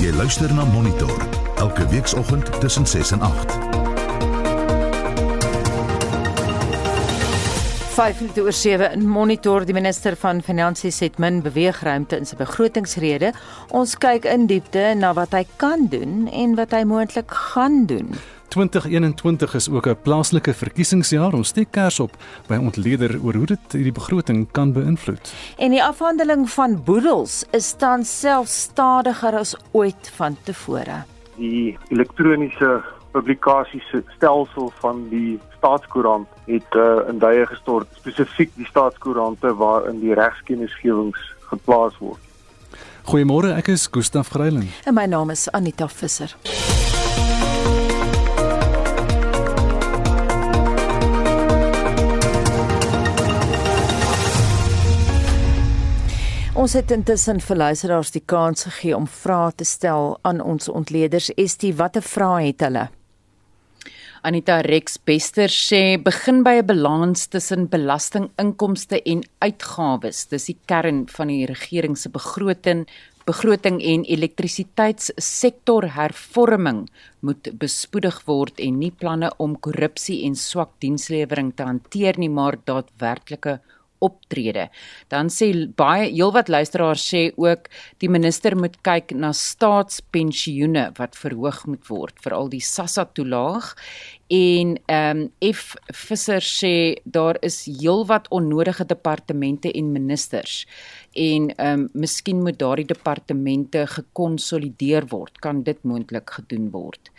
Jy luister na Monitor elke weekoggend tussen 6 en 8. 5 minute oor 7 in Monitor die minister van Finansies het min beweegruimte in sy begrotingsrede. Ons kyk in diepte na wat hy kan doen en wat hy moontlik gaan doen. 2021 is ook 'n plaaslike verkiesingsjaar. Ons steek kers op by ontleder oor hoe dit hierdie begroting kan beïnvloed. En die afhandeling van boedels is tans selfs stadiger as ooit vantevore. Die elektroniese publikasiestelsel van die staatskoerant het uh, in duie gestort, spesifiek die staatskoerante waarin die regskennisgewings geplaas word. Goeiemôre, ek is Gustaf Greiling. En my naam is Anita Visser. Ons het intussen vir luisteraars die kans gegee om vrae te stel aan ons ontleeders. Estie, watter vrae het hulle? Anita Rex Bester sê begin by 'n balans tussen belastinginkomste en uitgawes. Dis die kern van die regering se begroting begroting en elektrisiteitssektor hervorming moet bespoedig word en nie planne om korrupsie en swak dienslewering te hanteer nie maar daadwerklike optrede. Dan sê baie heelwat luisteraars sê ook die minister moet kyk na staatspensioene wat verhoog moet word, veral die SASSA toelaag. En ehm um, F Visser sê daar is heelwat onnodige departemente en ministers en ehm um, miskien moet daardie departemente gekonsolideer word. Kan dit moontlik gedoen word?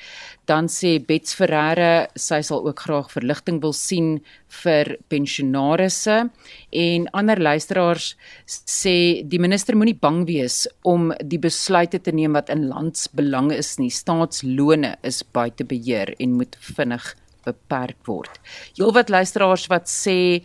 Dan sê Bets Ferreira sy sal ook graag verligting wil sien vir pensionaarsse en ander luisteraars sê die minister moenie bang wees om die besluite te neem wat in landsbelang is nie. Staatslone is buite beheer en moet vinnig beperk word. Heelwat luisteraars wat sê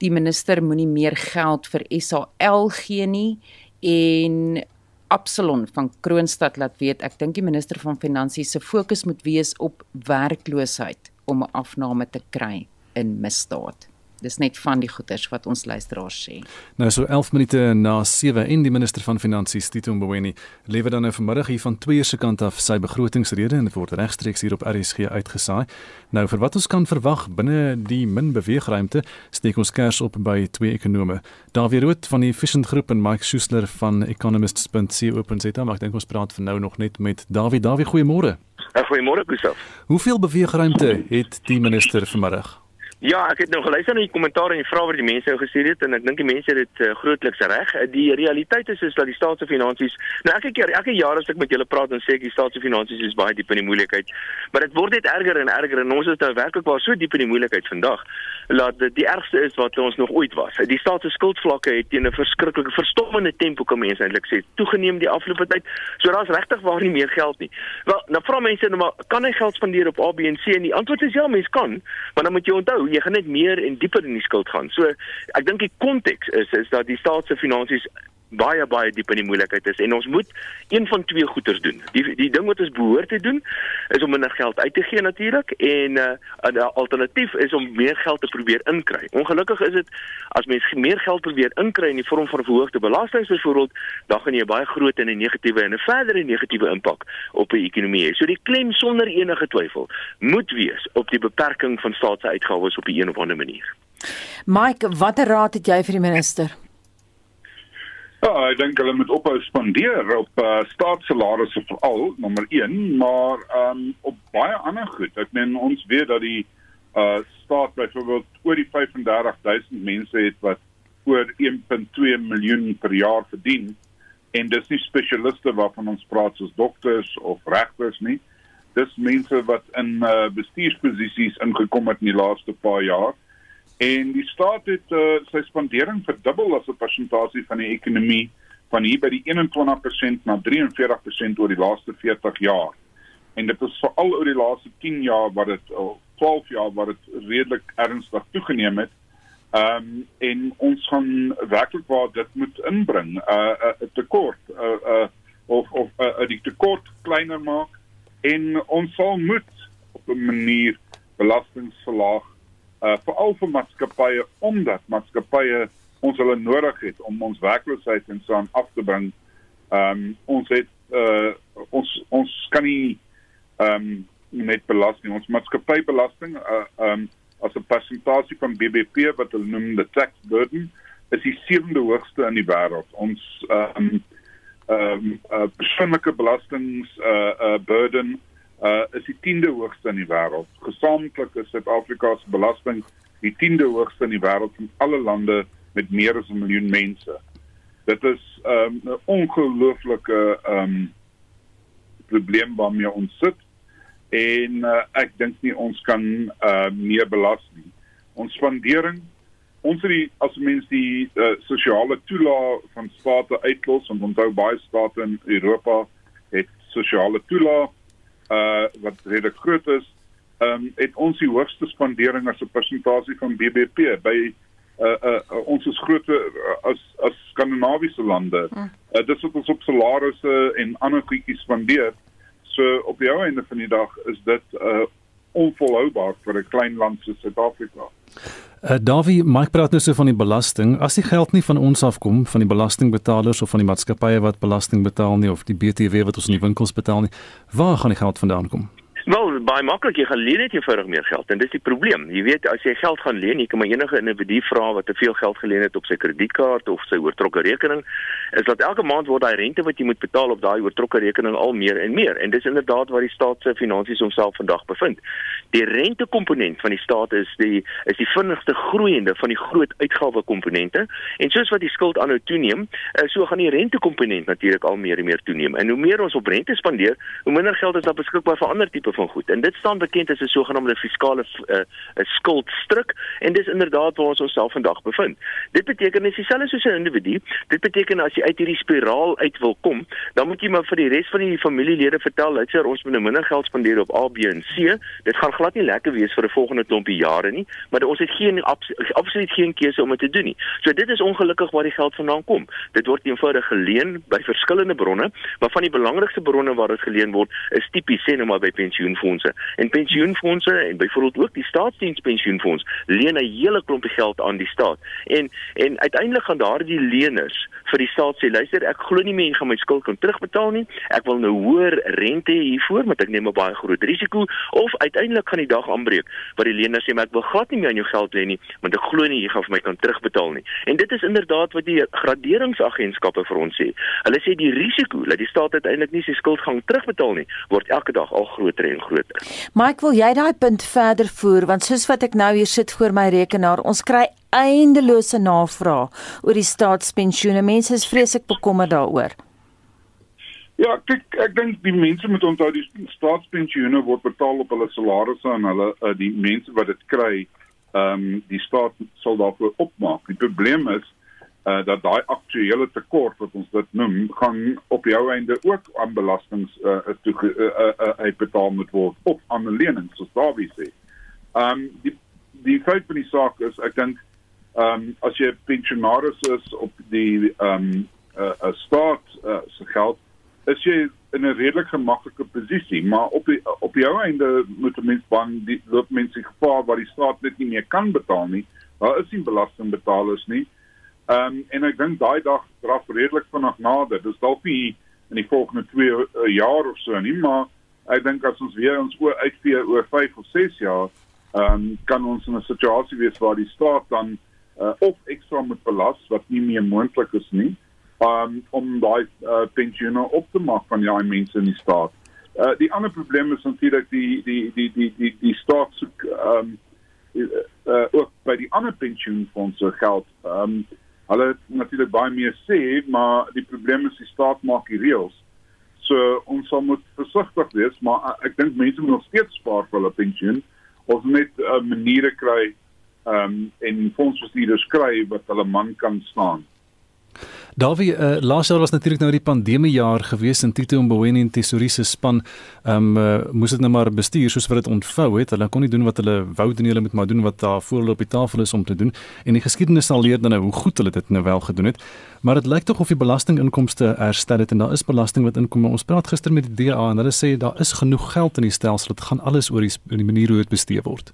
die minister moenie meer geld vir SAL gee nie en Absalon van Kroonstad laat weet ek dink die minister van finansies se fokus moet wees op werkloosheid om 'n afname te kry in misdaad. Dis net van die goeters wat ons luisteraars sê. Nou so 11 minute na 7 en die minister van finansies Tito Mboweni lewer dan nou vanmiddag hier van twee se kant af sy begrotingsrede en dit word regstreeks hier op RSG uitgesaai. Nou vir wat ons kan verwag binne die min beweegruimte, steek ons kers op by twee ekonome. Dawie Rood van die Efficient Groep en Mike Schuessler van economists.co.za. Maar ek dink ons praat vir nou nog net met Dawie. Dawie, goeiemôre. Goeiemôre Gustav. Hoeveel beweegruimte het die minister vanmiddag? Ja, ek het nou geluister na die kommentaar en die vrae wat die mense nou gestuur het en ek dink die mense het dit uh, grootliks reg. Eh, die realiteit is is dat die staatsfinansies, nou elke keer, elke jaar as ek met julle praat en sê ek die staatsfinansies is baie diep in die moeilikheid, maar dit word net erger en erger en ons is nou werklik waar so diep in die moeilikheid vandag dat dit die ergste is wat ons nog ooit was. Die staat se skuldvlakke het teen 'n verskriklike verstommende tempo kom mense eintlik sê toegeneem die afgelope tyd. So daar's regtig waar nie meer geld nie. Wel, nou vra mense nou maar kan hy geld spandeer op A, B en C en die antwoord is ja, mens kan, maar dan moet jy onthou jy gaan net meer en dieper in die skuld gaan. So ek dink die konteks is is dat die staat se finansies baie baie diep in die moeilikheid is en ons moet een van twee goeders doen. Die die ding wat ons behoort te doen is om minder geld uit te gee natuurlik en 'n uh, alternatief is om meer geld te probeer inkry. Ongelukkig is dit as mens meer geld probeer inkry in die vorm van verhoogde belastings byvoorbeeld, dan gaan jy baie groot en 'n negatiewe en 'n verdere negatiewe impak op die ekonomie hê. So die klem sonder enige twyfel moet wees op die beperking van staatsuitgawes op 'n of ander manier. Mike, watter raad het jy vir die minister? Ja, ek dink hulle moet ophou spandeer op uh, staatssalarisse veral nommer 1, maar um op baie ander goed. Ek meen ons weet dat die uh staat byvoorbeeld oor die 35000 mense het wat oor 1.2 miljoen per jaar verdien en dis nie spesialiste waarvan ons praat soos dokters of regters nie. Dis mense wat in uh bestuursposisies ingekom het in die laaste paar jaar En die staat het uh, sy spandering verdubbel as 'n persentasie van die ekonomie van hier by die 21% na 43% oor die laaste 40 jaar. En dit is veral oor die laaste 10 jaar wat dit uh, 12 jaar wat dit redelik ernstig toegeneem het. Ehm um, en ons gaan werklik waar dit moet inbring 'n uh, 'n uh, tekort uh, uh, of of 'n uh, die tekort kleiner maak en ons sal moet op 'n manier belastings verlaag uh veral vir maatskappye omdat maatskappye ons hulle nodig het om ons werkloosheid en so aan af te bring Ehm um, ons het uh ons ons kan nie ehm um, net belasting ons maatskappybelasting uh ehm um, as 'n persentasie van BBP wat hulle noem die tax burden is die sewende hoogste in die wêreld. Ons ehm um, ehm um, uh, persoonlike belastings uh uh burden uh is die 10de hoogste in die wêreld. Gesamentlik is Suid-Afrika se belasting die 10de hoogste in die wêreld van alle lande met meer as 'n miljoen mense. Dit is ehm, 'n um, ongelooflike um, probleem waarmee ons sit en uh, ek dink nie ons kan uh, meer belas nie. Ons spandering ons het die as mens die uh, sosiale toelaag van state uitlos en onthou baie state in Europa het sosiale toelaag uh wat redelik groot is, ehm um, het ons die hoogste spandering as 'n persentasie van BBP by uh uh, uh ons is groter uh, as as skandinawiese lande. Uh, dit is wat ons op salarisse en ander goedjies spandeer. So op die einde van die dag is dit uh onvolhoubaar vir 'n klein land soos Suid-Afrika. Uh, Davie, Mike praat nou so van die belasting. As die geld nie van ons afkom, van die belastingbetalers of van die maatskappye wat belasting betaal nie of die BTW wat ons in die winkels betaal nie, waar gaan die geld vandaan kom? Wel, baie maklik, jy gaan leen net eenvoudig meer geld en dis die probleem. Jy weet, as jy geld gaan leen, jy kan maar enige individu vra wat te veel geld geleen het op sy kredietkaart of sy oortrokke rekening, is dat elke maand word daai rente wat jy moet betaal op daai oortrokke rekening al meer en meer. En dis inderdaad waar die staat se finansies homself vandag bevind. Die rentekomponent van die staat is die is die vinnigste groeiende van die groot uitgawe komponente en soos wat die skuld aanhou toeneem, eh, so gaan die rentekomponent natuurlik al meer en meer toeneem. En hoe meer ons op rente spandeer, hoe minder geld is daar beskikbaar vir ander tipe van goed. En dit staan bekend as 'n sogenaamde fiskale uh, skuldstruk en dis inderdaad waar ons onsself vandag bevind. Dit beteken dis dieselfde soos 'n individu. Dit beteken as jy uit hierdie spiraal uit wil kom, dan moet jy maar vir die res van die familielede vertel, luister, ons moet nou minder geld spandeer op A, B en C. Dit gaan glad nie lekker wees vir 'n volgende klompie jare nie, maar ons het geen abs absoluut geen keuse om dit te doen nie. So dit is ongelukkig waar die geld vandaan kom. Dit word eenvoudig geleen by verskillende bronne, maar van die belangrikste bronne waar dit geleen word is tipies sê nou maar by pensioen pensioenfondse. En pensioenfondse en byvoorbeeld ook die staatsdienspensioenfonds leen 'n hele klompie geld aan die staat. En en uiteindelik gaan daardie leners vir die staat sê, luister, ek glo nie meer jy gaan my skuld kan terugbetaal nie. Ek wil nou hoër rente hiervoor, want ek neem 'n baie groot risiko of uiteindelik gaan die dag aanbreek waar die leners sê, maar ek wil glad nie meer aan jou geld lê nie, want ek glo nie jy gaan vir my kan terugbetaal nie. En dit is inderdaad wat die graderingsagentskappe vir ons sê. Hulle sê die risiko dat die staat uiteindelik nie sy skuld gaan terugbetaal nie, word elke dag al groter en groter. Mike, wil jy daai punt verder voer want soos wat ek nou hier sit voor my rekenaar, ons kry eindelose navrae oor die staatspensioene. Mense is vreeslik bekommerd daaroor. Ja, kyk, ek dink die mense moet onthou die staatspensioene word betaal op hulle salarisse en hulle uh, die mense wat dit kry, ehm um, die staat sal daarvoor opmaak. Die probleem is uh dat daai aktuele tekort wat ons dit noem gaan op jou einde ook aan belastings uh toe uh, uh, uh, uitbetaal moet word op aan lenings soos Dawie sê. Um die die feit van die saak is ek dink um as jy pensionaris is op die um 'n uh, uh, staat uh, se geld is jy in 'n redelik gemaklike posisie maar op die op jou einde moet mens bang die loop mense gevaar waar die staat net nie meer kan betaal nie. Daar is nie belastingbetalers nie. Ehm um, en ek dink daai dag draf redelik vinnig nader. Dis dalk nie in die volgende 2 uh, eh, jaar of so nie, maar ek dink as ons weer ons oor uitvee oor 5 of 6 jaar, ehm um, kan ons in 'n situasie wees waar die staat dan uh, of ekstra moet belas wat nie meer moontlik is nie. Um, om daai uh, pensioene op te maak van die mense in die staat. Uh, die ander probleem is natuurlik die die die die die die staat soek ehm um, uh, ook by die ander pensioenfondse geld. Ehm um, Hulle het natuurlik baie meer sê, maar die probleem is die staat maak die reëls. So ons sal moet versigtig wees, maar ek dink mense moet nog steeds spaar vir hulle pensioen. Ons net uh, maniere kry ehm um, en fondsbestuurders kry wat hulle man kan staan. Davie, uh, laas jaar was natuurlik nou die pandemie jaar gewees en Tito Mboweni en Tesourie se span ehm um, uh, moes dit nou maar bestuur soos wat dit ontvou het. Hulle kon nie doen wat hulle wou doen, hulle moet maar doen wat daar voor hulle op die tafel is om te doen. En die geskiedenis sal leer dan nou hoe goed hulle dit nou wel gedoen het. Maar dit lyk tog of die belastinginkomste herstel het en daar is belasting wat inkom. Ons praat gister met die DA en hulle sê daar is genoeg geld in die stelsel. Dit gaan alles oor die, die manier hoe dit bestee word.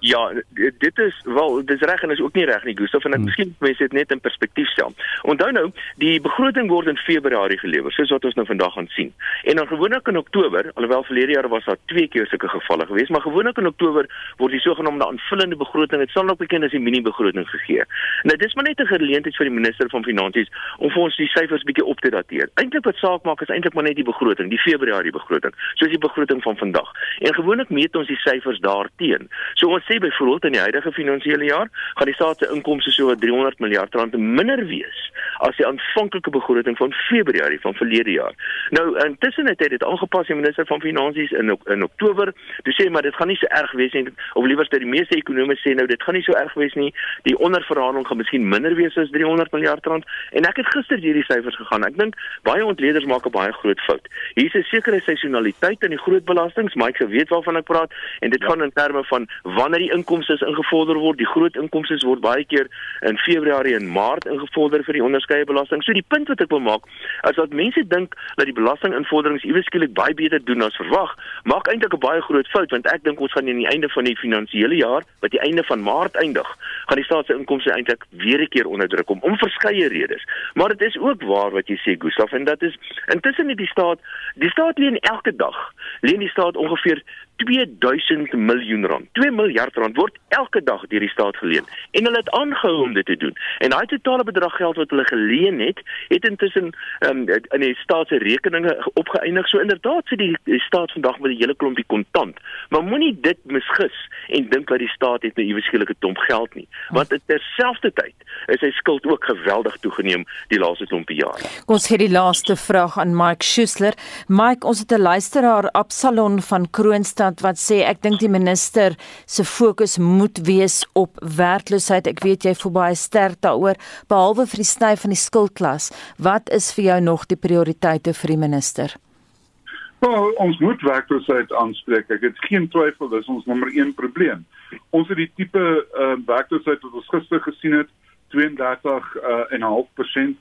Ja, dit is wel dis reg en is ook nie reg nie Gustaf en ek hmm. miskien mense dit net in perspektief stel. Onthou nou, die begroting word in Februarie gelewer, soos wat ons nou vandag gaan sien. En dan gewoonlik in Oktober, alhoewel verlede jaar was daar twee keer sulke gevalle gewees, maar gewoonlik in Oktober word die sogenaamde aanvullende begroting, dit sal nog bekend as die mini begroting gegee. Nou dis maar net 'n geleentheid vir die minister van finansies om vir ons die syfers bietjie op te dateer. Eintlik wat saak maak is eintlik maar net die begroting, die Februarie begroting, soos die begroting van vandag. En gewoonlik meet ons die syfers daarteen. So ons sê byvoorbeeld in die huidige finansiële jaar gaan die staat se inkomste so 300 miljard rand minder wees as die aanvanklike begroting van Februarie van verlede jaar. Nou intussen het hy dit aangepas die minister van finansies in in Oktober. Dis sê maar dit gaan nie so erg wees nie of liewer dat die meeste ekonome sê nou dit gaan nie so erg wees nie. Die onderverhandeling gaan miskien minder wees as 300 miljard rand en ek het gister hierdie syfers gegaan. Ek dink baie ontleeders maak 'n baie groot fout. Hier is 'n sekere seisonaliteit in die groot belastings, maar ek geweet waarvan ek praat en dit ja. gaan in terme van wanneer die inkomste ingevorder word. Die groot inkomste word baie keer in Februarie en Maart ingevorder vir die onderskeie belasting. So die punt wat ek wil maak is dat mense dink dat die belastinginvorderings iewes skielik baie beter doen as verwag, maak eintlik 'n baie groot fout want ek dink ons gaan aan die einde van die finansiële jaar, wat die einde van Maart eindig, gaan die staat se inkomste eintlik weer 'n keer onder druk kom om verskeie redes. Maar dit is ook waar wat jy sê Gustaf en dat is intussen in die staat, die staat leen elke dag, leen die staat ongeveer 2000 miljoen rand. 2 miljard rand word elke dag deur die staat geleen en hulle het aangehou om dit te doen. En daai totale bedrag geld wat hulle geleen het, het intussen um, in die staat se rekeninge opgeëindig. So inderdaad sê die, die staat vandag met 'n hele klompie kontant. Maar moenie dit misgis en dink dat die staat het 'n nou eweskielige klomp geld nie, want terselfdertyd is sy skuld ook geweldig toegeneem die laaste klompie jare. Ons het die laaste vraag aan Mike Schuessler. Mike, ons het 'n luisteraar Absalon van Kroonstad Weermans wat sê ek dink die minister se fokus moet wees op werkloosheid. Ek weet jy voel baie sterk daaroor behalwe vir die sny van die skuldklas. Wat is vir jou nog die prioriteite vir die minister? Nou, ons moet werkloosheid aanspreek. Ek het geen twyfel dis ons nommer 1 probleem. Ons het die tipe uh, werkloosheid wat ons gister gesien het, 32 uh, en 'n half persent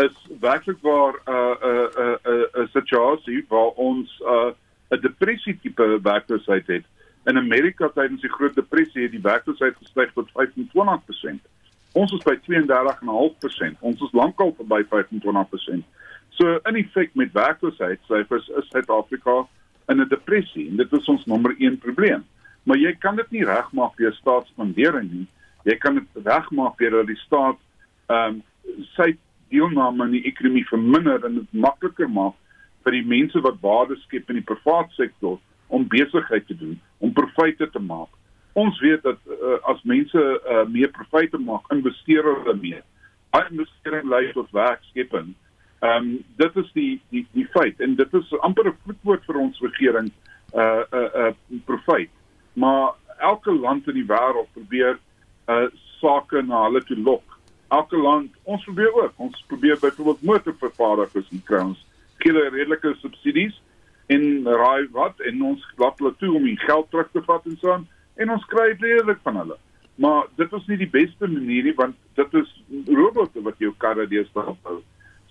is werklik waar 'n uh, 'n uh, 'n uh, 'n uh, situasie waar ons uh, depressie tipe werkloosheid het. In Amerika tydens die Groot Depressie het die werkloosheid gestyg tot 25%. Ons is by 32,5%. Ons is lankal verby 25%. So in effek met werkloosheidssyfers is Suid-Afrika in 'n depressie en dit is ons nommer 1 probleem. Maar jy kan dit nie regmaak deur staatsspandering nie. Jy kan dit regmaak deur die staat ehm um, sy deelname aan die ekonomie verminder en dit makliker maak vir die mense wat waarde skep in die private sektor om besigheid te doen, om profite te maak. Ons weet dat uh, as mense uh, meer profite maak, investeer hulle meer. Al investering lei tot werkskepping. Ehm um, dit is die die die feit en dit is amper 'n vloekwoord vir ons regering uh uh uh profit. Maar elke land in die wêreld probeer uh sake na hulle toe lok. Elke land, ons probeer ook. Ons probeer byvoorbeeld motorvervaardigers kry ons hulle redelike subsidies en raai wat en ons laat hulle toe om die geld terug te vat en so aan en ons kry redelik van hulle. Maar dit is nie die beste manier nie want dit is robotte wat jou karre deesdae hou.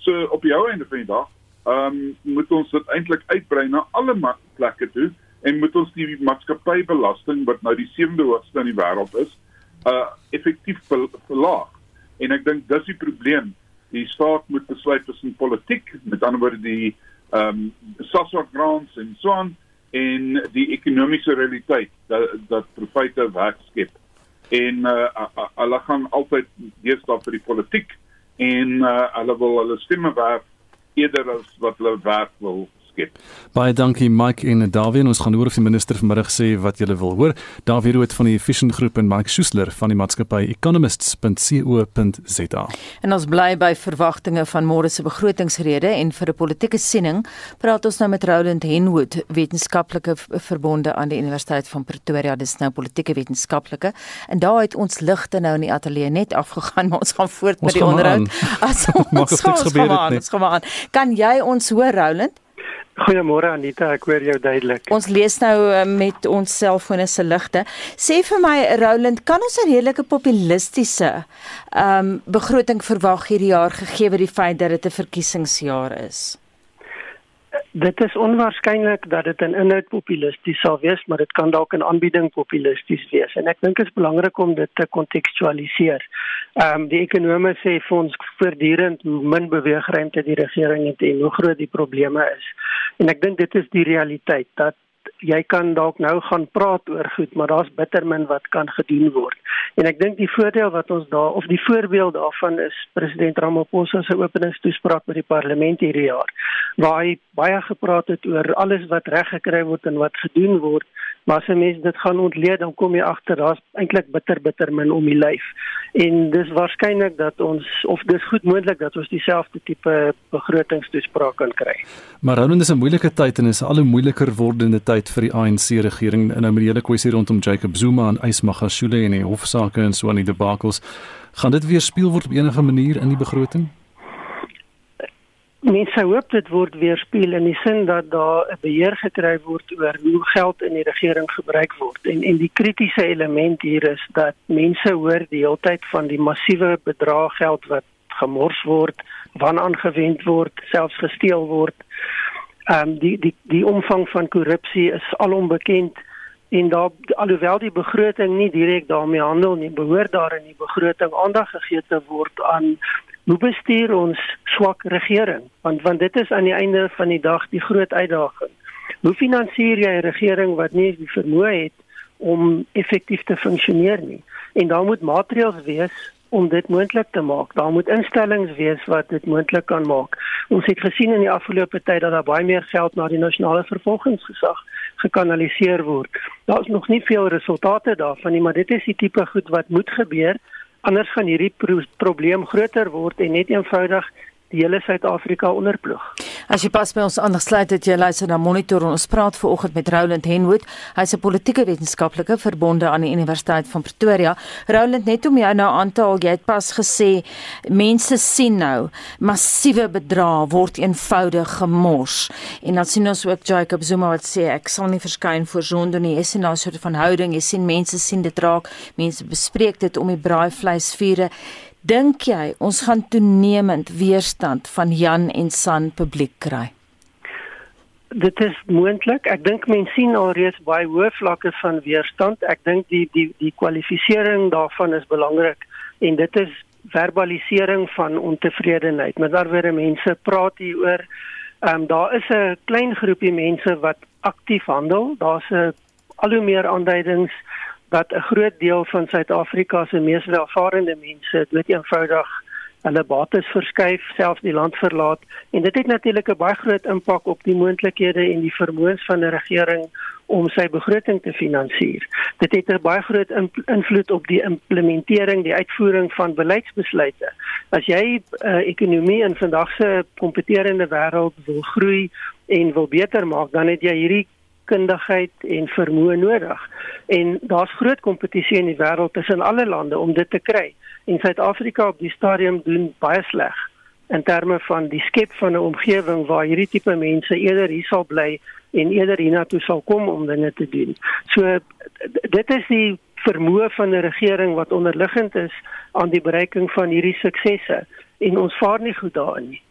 So op jou einde van die dag, ehm um, moet ons dit eintlik uitbrei na alle plekke toe en moet ons die maatskappybelasting wat nou die sewende hoogste in die wêreld is, uh effektief verlaag. En ek dink dis die probleem die staat moet besluit tussen politiek, met ander woorde die ehm um, SASSA grants en so aan en die ekonomiese realiteit dat dat profite werk skep. En uh hulle gaan altyd deesdae vir die politiek en uh hulle wil hulle stemme werf eerder as wat hulle werk wil skep. Baie dankie Mike en Dawie. Ons gaan hoor of die minister vanmiddag sê wat julle wil hoor. Dawie Rood van die Efficient Groep en Mike Schuessler van die maatskappy economists.co.za. En ons bly by verwagtinge van môre se begrotingsrede en vir 'n politieke siening praat ons nou met Roland Henwood, wetenskaplike verbonde aan die Universiteit van Pretoria. Dis nou politieke wetenskaplike. En daar het ons ligte nou in die ateljee net afgegaan, maar ons gaan voort ons met die onderhoud. As ons gaan gebeur het net. Kan jy ons hoor Roland? Goeiemôre Anita, ek hoor jou duidelik. Ons lees nou uh, met ons selfone se ligte. Sê vir my Roland, kan ons 'n redelike populistiese ehm um, begroting verwag hierdie jaar gegee word die feit dat dit 'n verkiesingsjaar is? Dit is onwaarskynlik dat dit in inhoud populisties sal wees, maar dit kan dalk in aanbieding populisties wees en ek dink dit is belangrik om dit te kontekstualiseer. Ehm um, die ekonome sê vir ons voortdurend min beweegruimte die regering het en hoe groot die probleme is. En ek dink dit is die realiteit dat jy kan dalk nou gaan praat oor goed, maar daar's bitter min wat kan gedoen word. En ek dink die voordeel wat ons daar of die voorbeeld daarvan is president Ramaphosa se openingstoespraak by die parlement hierdie jaar, waar hy baie gepraat het oor alles wat reg gekry word en wat gedoen word Maar as 'n mens dit gaan ontleed, dan kom jy agter daar's eintlik bitter bitter min om die lyf. En dis waarskynlik dat ons of dis goed moontlik dat ons dieselfde tipe begrotingstoespraak kan kry. Maar nou is 'n moeilike tyd en is al hoe moeiliker wordende tyd vir die ANC regering in nou met die hele kwessie rondom Jacob Zuma en Ysmagashule en die hofsaake en so aan die debakels. Gaan dit weer speel word op enige manier in die begroting? Mense hoop dit word weerspieël in die sin dat daar 'n beheer gekry word oor hoe geld in die regering gebruik word en en die kritiese element hier is dat mense hoor die hele tyd van die massiewe bedrag geld wat gemors word, wan aangewend word, selfs gesteel word. Ehm um, die die die omvang van korrupsie is alom bekend en daar alhoewel die begroting nie direk daarmee handel nie, behoort daar in die begroting aandag gegee te word aan hoe bestuur ons swak regering? Want want dit is aan die einde van die dag die groot uitdaging. Hoe finansier jy 'n regering wat nie die vermoë het om effektief te funksioneer nie? En daar moet maatreëls wees om dit moontlik te maak. Daar moet instellings wees wat dit moontlik kan maak. Ons het gesien in die afgelope tyd dat daar baie meer geld na die nasionale vervolgingsgesag gekanaliseer word. Daar's nog nie veel resultate daarvan nie maar dit is die tipe goed wat moet gebeur anders gaan hierdie pro probleem groter word en net eenvoudig die hele Suid-Afrika onderploeg. As jy pas by ons aangesluit het, jy luister na Monitor en ons praat vanoggend met Roland Henwood. Hy's 'n politieke wetenskaplike verbonde aan die Universiteit van Pretoria. Roland, net om jou nou aan te haal, jy het pas gesê mense sien nou massiewe bedrae word eenvoudig gemors. En dan sien ons ook Jacob Zuma wat sê ek sal nie verskyn voor Zondo nie. Jy sien nou 'n soort van houding. Jy sien mense sien dit raak. Mense bespreek dit om die braaivleisvure. Dink jy ons gaan toenemend weerstand van Jan en San publiek kry? Dit is moontlik. Ek dink mense sien alreeds baie hoë vlakke van weerstand. Ek dink die die die kwalifisering daarvan is belangrik en dit is verbalisering van ontevredenheid. Met ander woorde mense praat hier oor ehm um, daar is 'n klein groepie mense wat aktief handel. Daar's 'n al hoe meer aanduidings dat 'n groot deel van Suid-Afrika se mees welvarende mense dood eenvoudig hulle bates verskuif, selfs die land verlaat en dit het natuurlik 'n baie groot impak op die moontlikhede en die vermoëns van 'n regering om sy begroting te finansier. Dit het 'n baie groot invloed op die implementering, die uitvoering van beleidsbesluite. As jy 'n uh, eh, ekonomie in vandag se kompeterende wêreld wil groei en wil beter maak, dan het jy hierdie kundigheid en vermoë nodig. En daar's groot kompetisie in die wêreld tussen alle lande om dit te kry. En Suid-Afrika op die stadium doen baie sleg in terme van die skep van 'n omgewing waar hierdie tipe mense eerder hier sal bly en eerder hiernatoe sal kom om dinge te doen. So dit is die vermoë van 'n regering wat onderliggend is aan die bereiking van hierdie suksesse en ons vaar nie goed daarin nie.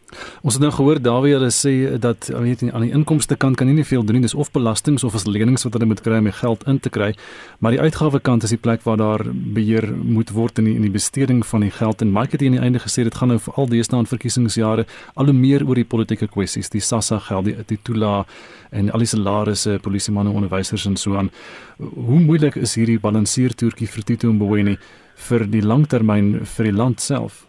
Ons het nou gehoor Dawie hulle sê dat weet nie aan die inkomste kant kan nie nie veel doen dis of belastings of as lenings wat hulle moet kry om die geld in te kry. Maar die uitgawe kant is die plek waar daar beheer moet word in die, in die besteding van die geld. En Mike het aan die einde gesê dit gaan nou veral deesdae in verkiesingsjare al hoe meer oor die politieke kwessies. Die SASSA geld die, die toela en al die salarisse polisiemanne onderwysers en so aan. Hoe moeilik is hierdie balanseertoertjie vir Tito Mboweni vir die langtermyn vir die land self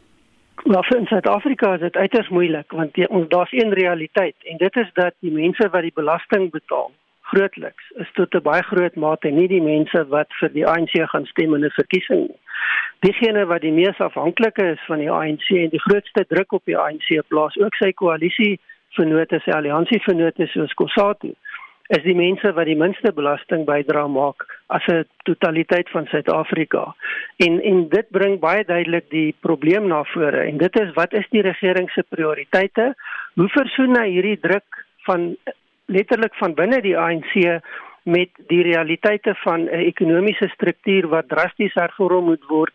Maar vir Suid-Afrika is dit uiters moeilik want die, ons daar's een realiteit en dit is dat die mense wat die belasting betaal grootliks is tot 'n baie groot mate nie die mense wat vir die ANC gaan stem in 'n verkiesing nie. Diegene wat die mees afhanklik is van die ANC en die grootste druk op die ANC plaas ook sy koalisie vennote, sy alliansie vennote soos Kossatu is die mense wat die minste belasting bydra maak as 'n totaliteit van Suid-Afrika. En en dit bring baie duidelik die probleem na vore en dit is wat is die regering se prioriteite? Hoe versoen hy hierdie druk van letterlik van binne die ANC met die realiteite van 'n ekonomiese struktuur wat drasties hervorm moet word,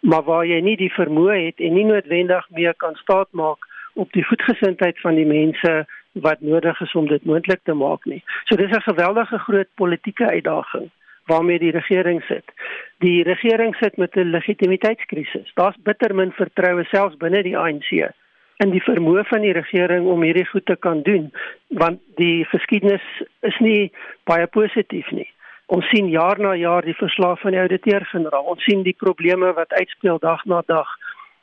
maar waar jy nie die vermoë het en nie noodwendig meer kan staatmaak op die goedgesindheid van die mense wat nodig is om dit moontlik te maak nie. So dis 'n geweldige groot politieke uitdaging waarmee die regering sit. Die regering sit met 'n legitimiteitskrisis. Daar's bitter min vertroue selfs binne die ANC in die vermoë van die regering om hierdie goed te kan doen, want die geskiedenis is nie baie positief nie. Ons sien jaar na jaar die verslae van die ouditeur-generaal. Ons sien die probleme wat uitspeel dag na dag.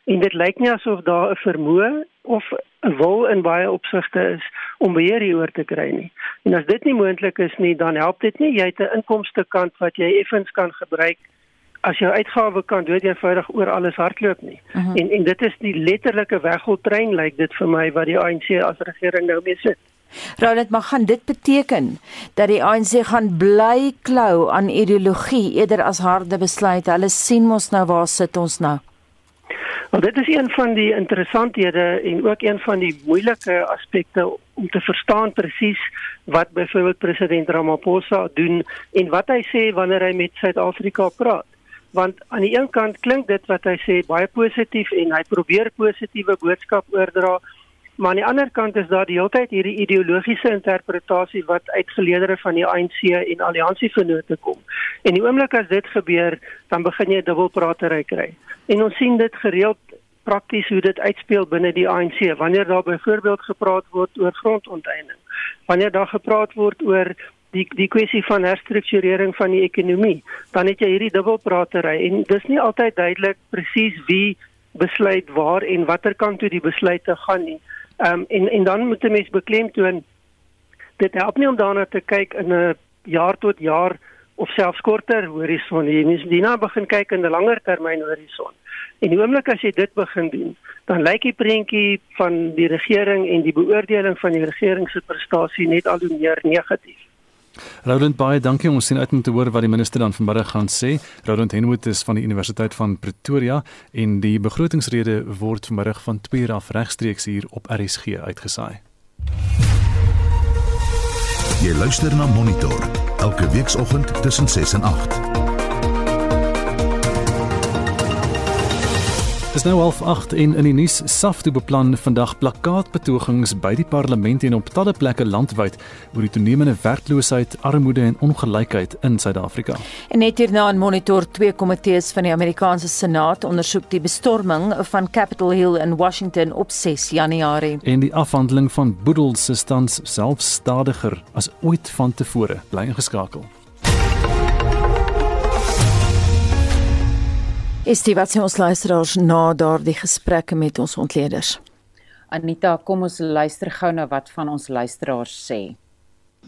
En dit lyk nie asof daar 'n vermoë of wil in baie opsigte is om beheer hieroor te kry nie. En as dit nie moontlik is nie, dan help dit nie jy het 'n inkomste kant wat jy effens kan gebruik as jou uitgawe kan dood eenvoudig oor alles hardloop nie. Uh mhm. -huh. En en dit is die letterlike weggoltrein lyk dit vir my wat die ANC as regering nou mee sit. Roland, maar gaan dit beteken dat die ANC gaan bly klou aan ideologie eerder as harde besluite? Hulle sien mos nou waar sit ons nou. Wel dit is een van die interessanthede en ook een van die moeilike aspekte om te verstaan presies wat byvoorbeeld president Ramaphosa doen en wat hy sê wanneer hy met Suid-Afrika praat. Want aan die een kant klink dit wat hy sê baie positief en hy probeer positiewe boodskap oordra, maar aan die ander kant is daar die hele tyd hierdie ideologiese interpretasie wat uit geleedere van die ANC en alliansievennote kom. En die oomblik as dit gebeur, dan begin jy dubbelpratery kry. En ons sien dit gereeld prakties hoe dit uitspeel binne die ANC wanneer daar byvoorbeeld gepraat word oor grondonteiening. Wanneer daar gepraat word oor die die kwessie van herstrukturering van die ekonomie, dan het jy hierdie dubbelpratery en dis nie altyd duidelik presies wie besluit waar en watter kant toe die besluite gaan nie. Ehm um, en en dan moet 'n mens beklemtoon dit help nie om daarna te kyk in 'n jaar tot jaar of selfs korter horison nie. Jy moet dienaar begin kyk in 'n langer termyn horison. En die oomblik as jy dit begin doen, dan lyk die prentjie van die regering en die beoordeling van die regering se prestasie net al hoe meer negatief. Roland baie dankie. Ons sien uit om te hoor wat die minister dan vanmiddag gaan sê. Roland Henwood is van die Universiteit van Pretoria en die begrotingsrede word vanmiddag van 2 uur af regstreeks hier op RSG uitgesaai. Jy luister na Monitor elke weekoggend tussen 6 en 8. Dis nou half 8 en in die nuus SAFTU beplan vandag plakkaatbetogings by die parlement en op talle plekke landwyd oor die toenemende werkloosheid, armoede en ongelykheid in Suid-Afrika. En net hierna in monitor twee komitees van die Amerikaanse Senaat ondersoek die bestorming van Capitol Hill in Washington op 6 Januarie. En die afhandeling van boedel se stand selfs stadiger as ooit vantevore bly ingeskakel. Is dit wat ons luisteraars na daardie gesprekke met ons ontleeders? Anita, kom ons luister gou na wat van ons luisteraars sê.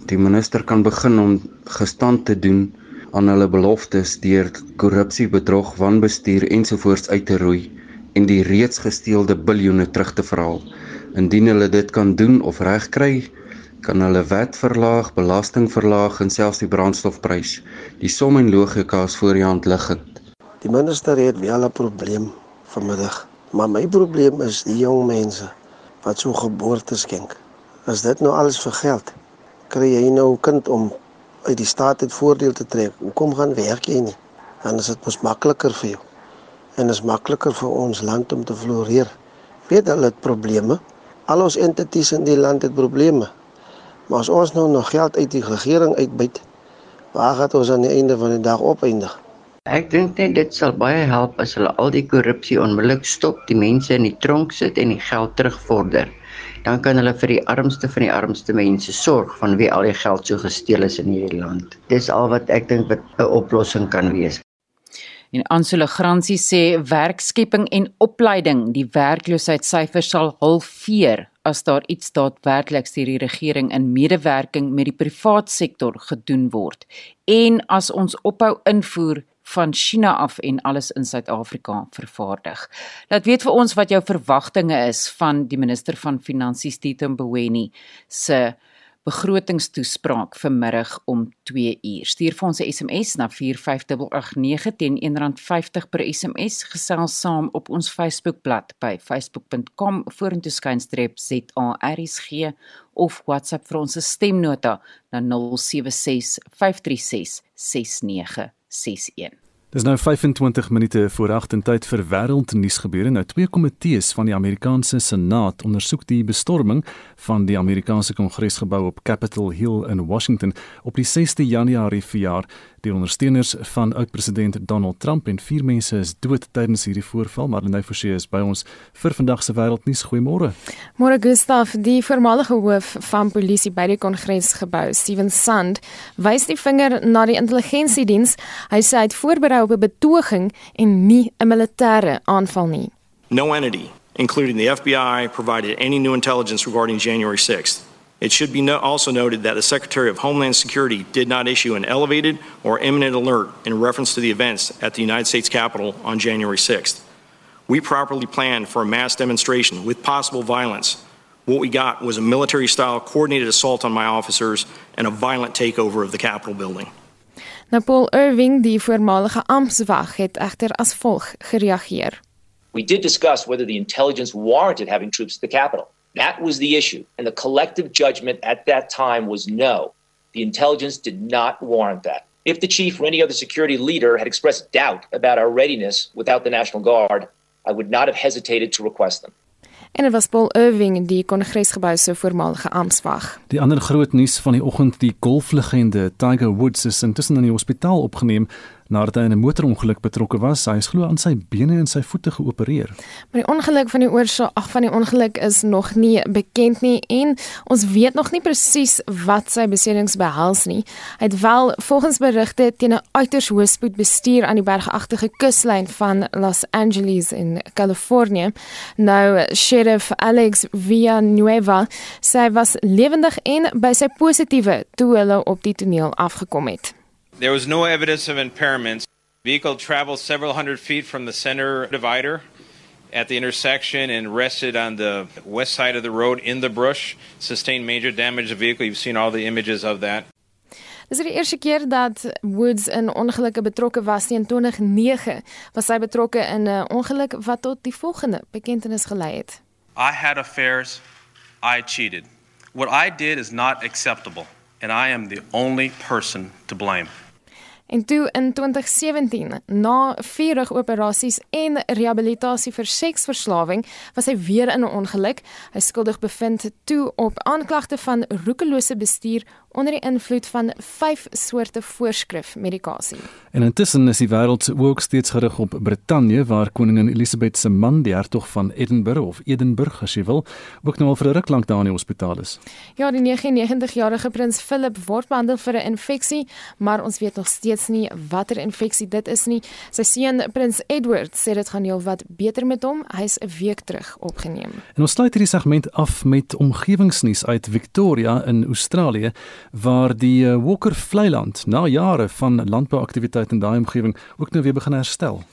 Die minister kan begin om gestand te doen aan hulle beloftes deur korrupsie, bedrog, wanbestuur ensovoorts uit te roei en die reeds gesteelde biljoene terug te verhaal. Indien hulle dit kan doen of regkry, kan hulle wet verlaag, belasting verlaag en selfs die brandstofprys. Die som en logika is voor die hand liggend. Die minister het wel 'n probleem vanmiddag, maar my probleem is die jong mense wat so geboorte skenk. As dit nou alles vir geld, kry jy nou 'n kind om uit die staat het voordeel te trek. Hoekom gaan werk jy nie? Dan is dit mos makliker vir jou. En is makliker vir ons land om te floreer. Weet hulle het probleme. Al ons entities in die land het probleme. Maar as ons nou nog geld uit die regering uitbuit, waar gaan ons aan die einde van die dag opeindig? Ek dink net dit sal baie help as hulle al die korrupsie onmiddellik stop, die mense in die tronk sit en die geld terugvorder. Dan kan hulle vir die armste van die armste mense sorg van wie al die geld so gesteel is in hierdie land. Dis al wat ek dink wat 'n oplossing kan wees. En Ansela Gransie sê werkskepping en opleiding, die werkloosheidssyfers sal halveer as daar iets daadwerklik deur die regering in medewerking met die privaat sektor gedoen word. En as ons ophou invoer van China af en alles in Suid-Afrika vervaardig. Laat weet vir ons wat jou verwagtinge is van die minister van Finansies Tito Mboweni se begrotingstoespraak vanmiddag om 2 uur. Stuur vir ons 'n SMS na 45889 teen R1.50 per SMS. Gesels saam op ons Facebookblad by facebook.com vorentoe skynstreep ZARSG of WhatsApp vir ons stemnota na 076 536 69 61. Dis nou 25 minute voor 8 en tyd vir wêreldnuus gebeure. Nou twee komitees van die Amerikaanse Senaat ondersoek die bestorming van die Amerikaanse Kongresgebou op Capitol Hill in Washington op die 6de Januarie verjaar. Die ondersteuners van oud-president Donald Trump en vier mense is dood tydens hierdie voorval, maar Lenay Forsie is by ons vir vandag se wêreldnuus. Goeiemôre. Môre Gustaf, die voormalige hoof van polisie by die Kongresgebou, Steven Sand, wys die vinger na die intelligensiediens. Hy sê hy het voorberei op 'n betoging en nie 'n militêre aanval nie. No entity, including the FBI, provided any new intelligence regarding January 6th. It should be no also noted that the Secretary of Homeland Security did not issue an elevated or imminent alert in reference to the events at the United States Capitol on January 6th. We properly planned for a mass demonstration with possible violence. What we got was a military style coordinated assault on my officers and a violent takeover of the Capitol building. Nou Paul Irving, die voormalige amptswag, het egter as volg gereageer. We did discuss whether the intelligence warranted having troops at the Capitol. That was the issue, and the collective judgment at that time was no. The intelligence did not warrant that. If the chief or any other security leader had expressed doubt about our readiness without the National Guard, I would not have hesitated to request them. En dit was Paul Irving, die Kongresgebou se voormalige amptswag. Die ander groot nuus van die oggend, die golflegende Tiger Woods is intussen in die hospitaal opgeneem nadat hy in 'n motorongeluk betrokke was. Hy is glo aan sy bene en sy voete geopereer. Maar die ongeluk van die oorsaak ag van die ongeluk is nog nie bekend nie en ons weet nog nie presies wat sy beserings behels nie. Hy het wel volgens berigte teen 'n uiters hoë spoed bestuur aan die bergagtige kuslyn van Los Angeles in Kalifornië. Nou Sheriff Alex Villanueva sê was lewendig en by sy positiewe toe hulle op die toneel afgekom het. There was no evidence of impairments. Vehicle traveled several hundred feet from the center divider at the intersection and rested on the west side of the road in the brush, sustained major damage to the vehicle. You've seen all the images of that. Dis die eerste keer dat Woods in ongelukke betrokke was in 2009. Was hy betrokke in 'n ongeluk wat tot die volgende bekentenis gelei het. I had affairs. I cheated. What I did is not acceptable and I am the only person to blame. En toe in 2017, na vier operasies en rehabilitasie vir seksverslawing, was hy weer in 'n ongeluk. Hy skuldig bevind toe op aanklagte van roekelose bestuur onder die invloed van vyf soorte voorskrif medikasie. En intussen is die wêreld se oog steeds gerig op Brittanje waar koningin Elizabeth se man, die hertog van Edinburgh of Edinburgh as jy wil, ook nou al vir 'n ruk lank daar in die hospitaal is. Ja, die 99-jarige prins Philip word behandel vir 'n infeksie, maar ons weet nog steeds nie watter infeksie dit is nie. Sy seun, prins Edward, sê dit gaan heelwat beter met hom. Hy's 'n week terug opgeneem. En ons sluit hierdie segment af met omgewingsnuus uit Victoria in Australië waar die uh, Walker Vlei land na jare van landbouaktiwiteit in daai omgewing ook nou weer begin herstel.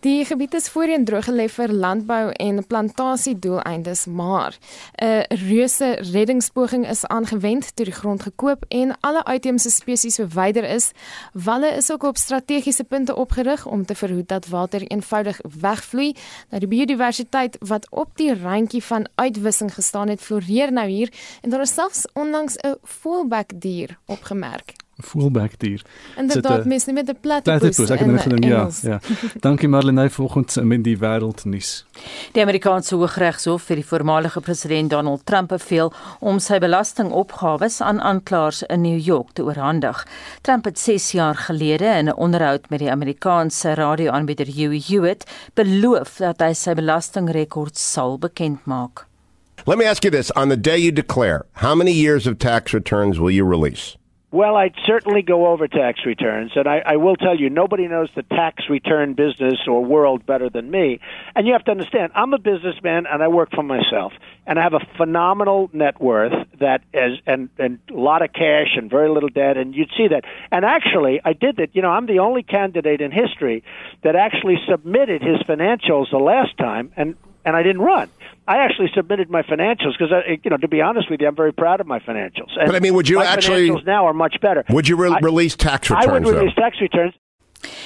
Die gebied is voorheen droog gelê vir landbou en plantasiedoeleindes, maar 'n reuse reddingspoging is aangewend toe die grond gekoop en alle uitheemse spesies verwyder is. Walle is ook op strategiese punte opgerig om te verhoed dat water eenvoudig wegvloei. Nou die biodiversiteit wat op die randjie van uitwissing gestaan het, floreer nou hier en daar is selfs onlangs 'n voelbek dier opgemerk fullback dier. Inderdaad, mens nie met 'n platypus. Platypus, ek het net gedink ja, ja. Dankie Marlene vanoggend met die wêreldnuus. Die Amerikaanse Hooggeregshof het die voormalige president Donald Trump beveel om sy belastingopgawes aan aanklaers in New York te oorhandig. Trump het 6 jaar gelede in 'n onderhoud met die Amerikaanse radioaanbieder Huey Hewitt beloof dat hy sy belastingrekords sal bekend maak. Let me ask you this on the day you declare, how many years of tax returns will you release? Well, I'd certainly go over tax returns, and I, I will tell you, nobody knows the tax return business or world better than me. And you have to understand, I'm a businessman and I work for myself, and I have a phenomenal net worth that is, and and a lot of cash and very little debt, and you'd see that. And actually, I did that. You know, I'm the only candidate in history that actually submitted his financials the last time, and and I didn't run. I actually submitted my financials because, you know, to be honest with you, I'm very proud of my financials. And but I mean, would you my actually financials now are much better? Would you re- I, release tax returns? I would release though? tax returns.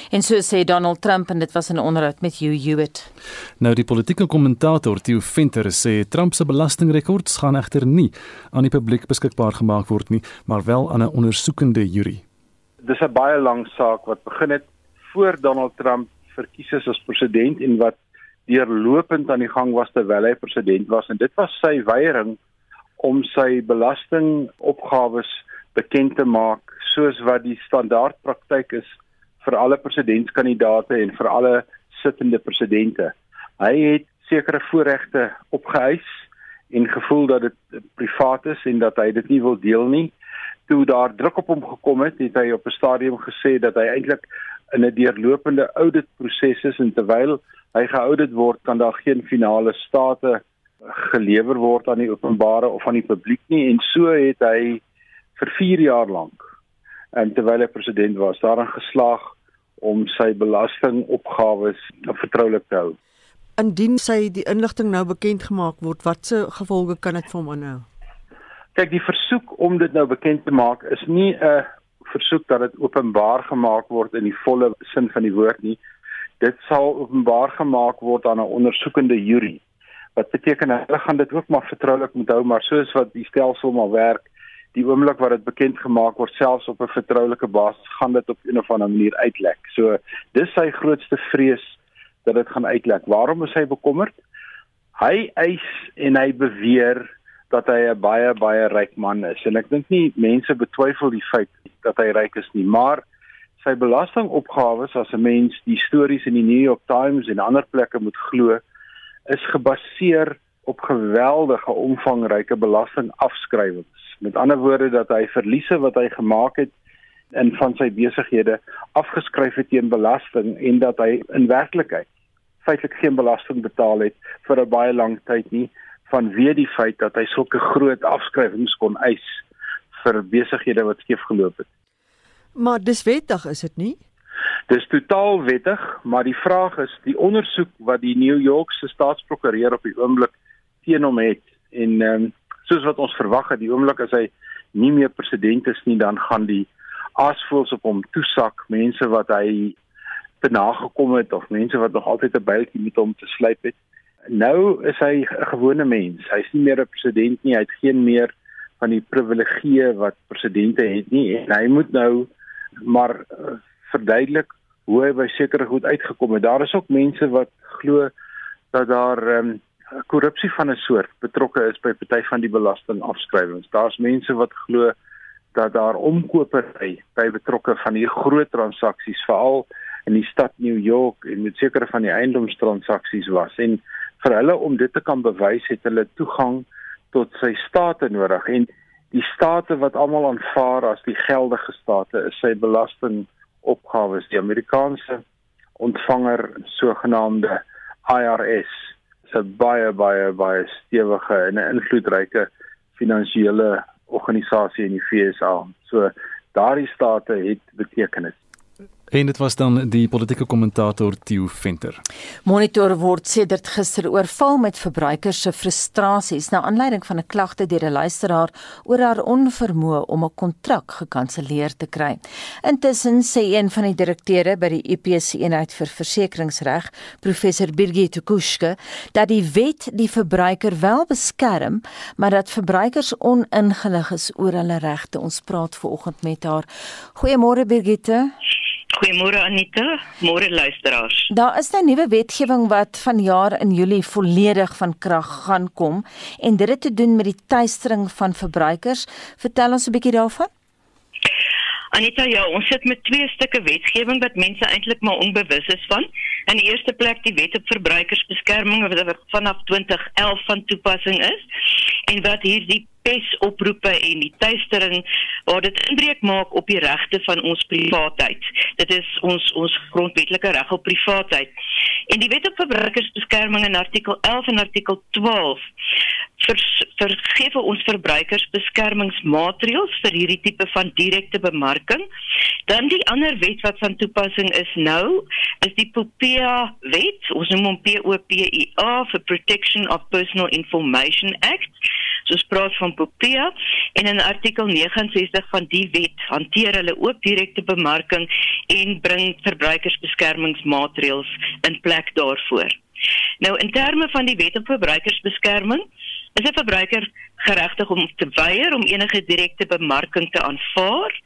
En so sê Donald Trump en dit was 'n onderhoud met Hugh Hewitt. Nou die politieke kommentator Theo Venter sê Trump se belastingrekords gaan egter nie aan die publiek beskikbaar gemaak word nie, maar wel aan 'n ondersoekende jury. Dis 'n baie lang saak wat begin het voor Donald Trump verkies is as president en wat deurlopend aan die gang was terwyl hy president was en dit was sy weiering om sy belastingopgawes bekend te maak soos wat die standaard praktyk is vir alle presidentskandidaate en vir alle sittende presidente. Hy het sekere voorregte opgeëis en gevoel dat dit privaat is en dat hy dit nie wil deel nie. Toe daar druk op hom gekom het, het hy op 'n stadium gesê dat hy eintlik in 'n deurlopende audit proses is en terwyl hy geaudit word, kan daar geen finale state gelewer word aan die openbare of aan die publiek nie en so het hy vir 4 jaar lank en terwyl hy president was, daarin geslaag om sy belastingopgawes vertroulik te hou indien sy die inligting nou bekend gemaak word, watse gevolge kan dit vir hom aanhou? Kyk, die versoek om dit nou bekend te maak is nie 'n versoek dat dit openbaar gemaak word in die volle sin van die woord nie. Dit sal openbaar gemaak word aan 'n ondersoekende jury. Wat beteken hulle gaan dit ook maar vertroulik moet hou, maar soos wat die stelsel maar werk, die oomblik wat dit bekend gemaak word selfs op 'n vertroulike basis, gaan dit op 'n of ander manier uitlek. So, dis sy grootste vrees dat dit gaan uitlek. Waarom is hy bekommerd? Hy eis en hy beweer dat hy 'n baie baie ryk man is en ek dink nie mense betwyfel die feit dat hy ryk is nie, maar sy belastingopgawes as 'n mens die stories in die New York Times en ander plekke moet glo, is gebaseer op geweldige omvangryke belastingafskrywings. Met ander woorde dat hy verliese wat hy gemaak het in van sy besighede afgeskryf het teen belasting en dat hy in werklikheid feitelik geen belasting betaal het vir 'n baie lang tyd nie vanweë die feit dat hy sulke groot afskrywings kon eis vir besighede wat skeef geloop het. Maar dis wettig, is dit nie? Dis totaal wettig, maar die vraag is die ondersoek wat die New York se staatsprokureur op die oomblik teen hom het en ehm um, soos wat ons verwag het, die oomblik as hy nie meer president is nie, dan gaan die asvoels op hom toesak, mense wat hy te nagekom het of mense wat nog altyd 'n byltjie met hom te slyp het. Nou is hy 'n gewone mens. Hy's nie meer 'n president nie. Hy het geen meer van die privilegieë wat presidente het nie en hy moet nou maar uh, verduidelik hoe hy by sekere goed uitgekom het. Daar is ook mense wat glo dat daar um, korrupsie van 'n soort betrokke is by party van die belastingafskrywings. Daar's mense wat glo dat daar omkopery by betrokke van hierdie groot transaksies veral in die stad New York en met sekere van die eiendomstransaksies was en vir hulle om dit te kan bewys het hulle toegang tot sy state nodig en die state wat almal aanvaar as die geldige state is sy belastingopgawes die Amerikaanse ontvanger sogenaamde IRS se baie baie baie stewige en 'n invloedryke finansiële organisasie in die FSA. So daardie state het betekenis. En dit was dan die politieke kommentator Theo Venter. Monitor word sedert gister oorval met verbruikers se frustrasies na aanleiding van 'n klagte deur 'n luisteraar oor haar onvermoë om 'n kontrak gekanselleer te kry. Intussen sê een van die direkteure by die UPC eenheid vir versekeringsreg, professor Birgit Kuske, dat die wet die verbruiker wel beskerm, maar dat verbruikers oningelig is oor hulle regte. Ons praat veraloggend met haar. Goeiemôre Birgit. Goeiemôre Anita, môre luisteraars. Daar is 'n nou nuwe wetgewing wat vanjaar in Julie volledig van krag gaan kom en dit het te doen met die tuistering van verbruikers. Vertel ons 'n bietjie daarvan. Anita, ja, ons sit met twee stukke wetgewing wat mense eintlik maar onbewus is van. In die eerste plek die Wet op Verbruikersbeskerming wat vanaf 2011 van toepassing is en wat hierdie pesoproepe en die tuistering waar dit inbreuk maak op die regte van ons privaatheid. Dit is ons ons grondwetlike reg op privaatheid. En die Wet op Verbruikersbeskerming in artikel 11 en artikel 12 vergee ons verbruikers beskermingsmaatreëls vir hierdie tipe van direkte bemarking. Dan die ander wet wat van toepassing is nou, is die POPIA wet, ons noem hom POPIA for Protection of Personal Information Act. So spraak van POPIA en in artikel 69 van die wet hanteer hulle ook direkte bemarking en bring verbruikersbeskermingsmaatreëls in plek daarvoor. Nou in terme van die wet op verbruikersbeskerming is 'n verbruiker geregtig om te weier om enige direkte bemarking te aanvaar.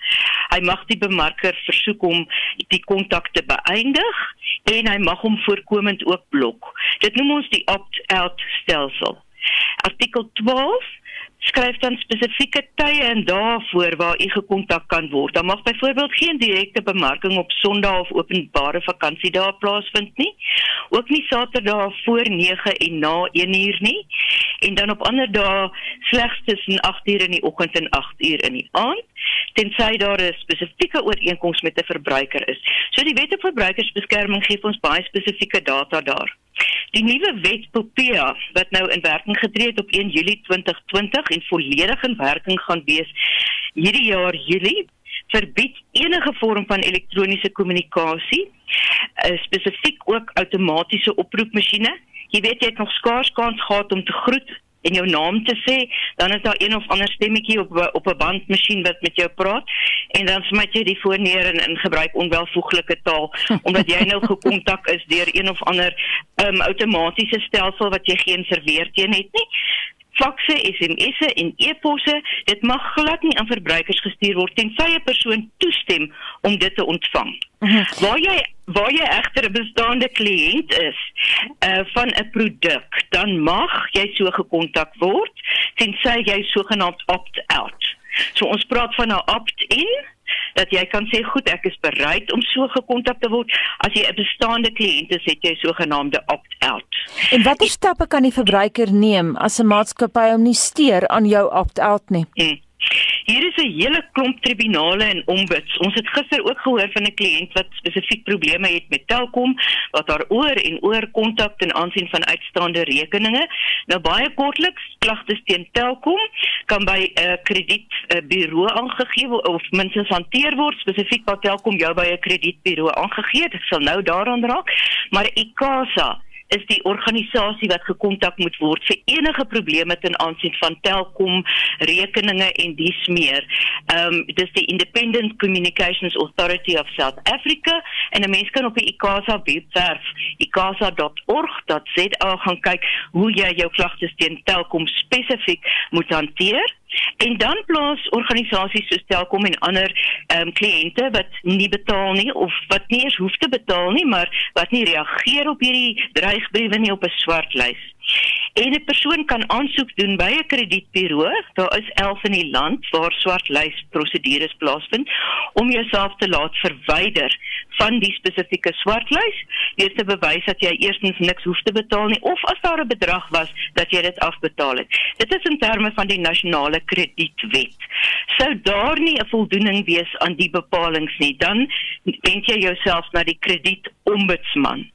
Hy mag die bemarker versoek om die kontak te beëindig en hy mag hom voorkomend ook blok. Dit noem ons die opt-out stelsel. Artikel 12 skryf dan spesifieke tye en dae voor waar u gekontak kan word. Dan mag byvoorbeeld geen direkte bemarking op Sondae of openbare vakansiedae plaasvind nie. Ook nie Saterdae voor 9 en na 1uur nie. En dan op ander dae slegs tussen 8uur in die oggend en 8uur in die aand, tensy daar 'n spesifieke ooreenkoms met 'n verbruiker is. So die Wet op Verbruikersbeskerming gee ons baie spesifieke data daar. Die nuwe wet Popea wat nou in werking getree het op 1 Julie 2020 en volledig in werking gaan wees hierdie jaar Julie verbied enige vorm van elektroniese kommunikasie uh, spesifiek ook outomatiese oproepmasjiene jy weet jy het nog skaars kans gehad om te groet en jou naam te sê, dan is daar een of ander stemmetjie op op 'n bandmasjien wat met jou praat en dan smit jy die foon neer en in gebruik onwelvoeglike taal omdat jy nou gekontak is deur een of ander um, outomatiese stelsel wat jy geen verweer teen het nie fakse, SMS'e en e-posse, dit mag glad nie aan verbruikers gestuur word tensy 'n persoon toestem om dit te ontvang. Mhm. Waar jy waar jy egter 'n bestaande kliënt is uh van 'n produk, dan mag jy so gekontak word tensy jy sogenaamd opt-out. So ons praat van 'n opt-in dat jy kan sê goed ek is bereid om so gekontak te word as jy 'n bestaande kliënt is het jy sogenaamde opt-out. En watter stappe kan die verbruiker neem as 'n maatskappy hom nie steur aan jou opt-out nie? Hmm. Hier is 'n hele klomp tribunale en ombuds. Ons het gister ook gehoor van 'n kliënt wat spesifiek probleme het met Telkom wat daar oor en oor kontak ten aansien van uitstaande rekeninge. Nou baie kortliks, klagtes teen Telkom kan by 'n uh, kredietbureau uh, aangegee of minstens hanteer word spesifiek wat Telkom jou by 'n kredietbureau aangegee het. Ek sal nou daaraan raak. Maar ICASA is die organisasie wat gekontak moet word vir enige probleme ten aansien van Telkom rekeninge en dies meer. Ehm um, dis die Independent Communications Authority of South Africa en 'n mens kan op die ICASA webwerf icasa.org.za gaan kyk hoe jy jou klagtes teen Telkom spesifiek moet hanteer. En dan plaas organisasies soos Telkom en ander ehm um, kliënte wat nie betaal nie of wat nie eens hoef te betaal nie, maar wat nie reageer op hierdie dreigbriewe nie op 'n swart lys. En 'n persoon kan aansoek doen by 'n kredietburo, daar is 11 in die land waar swartlys prosedures plaasvind om jouself te laat verwyder van die spesifieke swartlys, deur te bewys dat jy eerstens niks hoef te betaal nie of as daar 'n bedrag was dat jy dit afbetaal het. Dit is in terme van die nasionale kredietwet. Sou daar nie 'n voldoening wees aan die bepalinge nie, dan wend jy jouself na die kredietombudsman.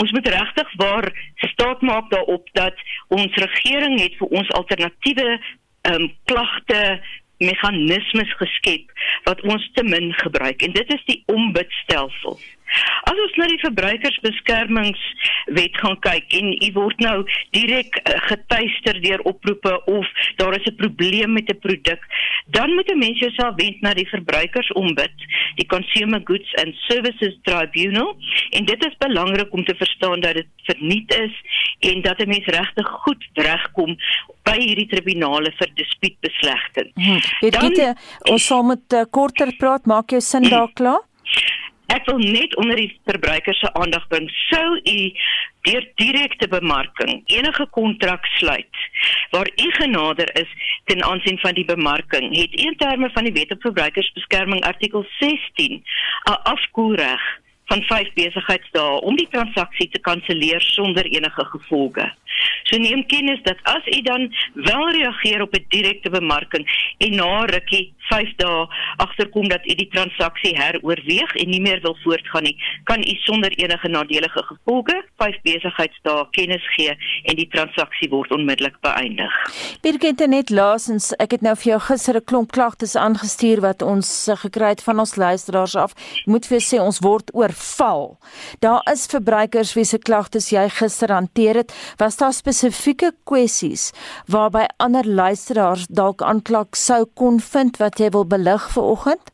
Ons moet regtig waar staat maak daarop dat ons regering het vir ons alternatiewe ehm um, klagte meganismes geskep wat ons te min gebruik en dit is die ombudstelsel. As ons na die verbruikersbeskermingswet gaan kyk en u word nou direk uh, getuister deur oproepe of daar is 'n probleem met 'n produk, dan moet 'n mens jouself wend na die verbruikersombud, die Consumer Goods and Services Tribunal en dit is belangrik om te verstaan dat dit verniet is en dat 'n mens regtig goed regkom by hierdie tribunale vir dispuutbeslegting. Hmm. Dan, ons sal met uh, korter praat, maak jou sin daar klaar? Ek wil net onder die verbruiker se aandag bring sou u deur direkte bemarking enige kontrak sluit waar u genader is ten aansien van die bemarking het in terme van die wet op verbruikersbeskerming artikel 16 'n afkoelreg van 5 besigheidsdae om die transaksie te kanselleer sonder enige gevolge. So neem kennis dat as u dan wel reageer op 'n direkte bemarking en na rukkie 5 dae agterkom dat u die transaksie heroorweeg en nie meer wil voortgaan nie, kan u sonder enige nadelige gevolge 5 besigheidsdae kennis gee en die transaksie word onmiddellik beëindig. Birgit net laasens, ek het nou vir jou gister 'n klomp klagtes aangestuur wat ons gekry het van ons luisteraars af. Ek moet vir sê ons word oor val. Daar is verbruikers wie se klagtes jy gister hanteer het. Was daar spesifieke kwessies waarby ander luisteraars dalk aanklag sou kon vind wat jy wil belig vir oggend?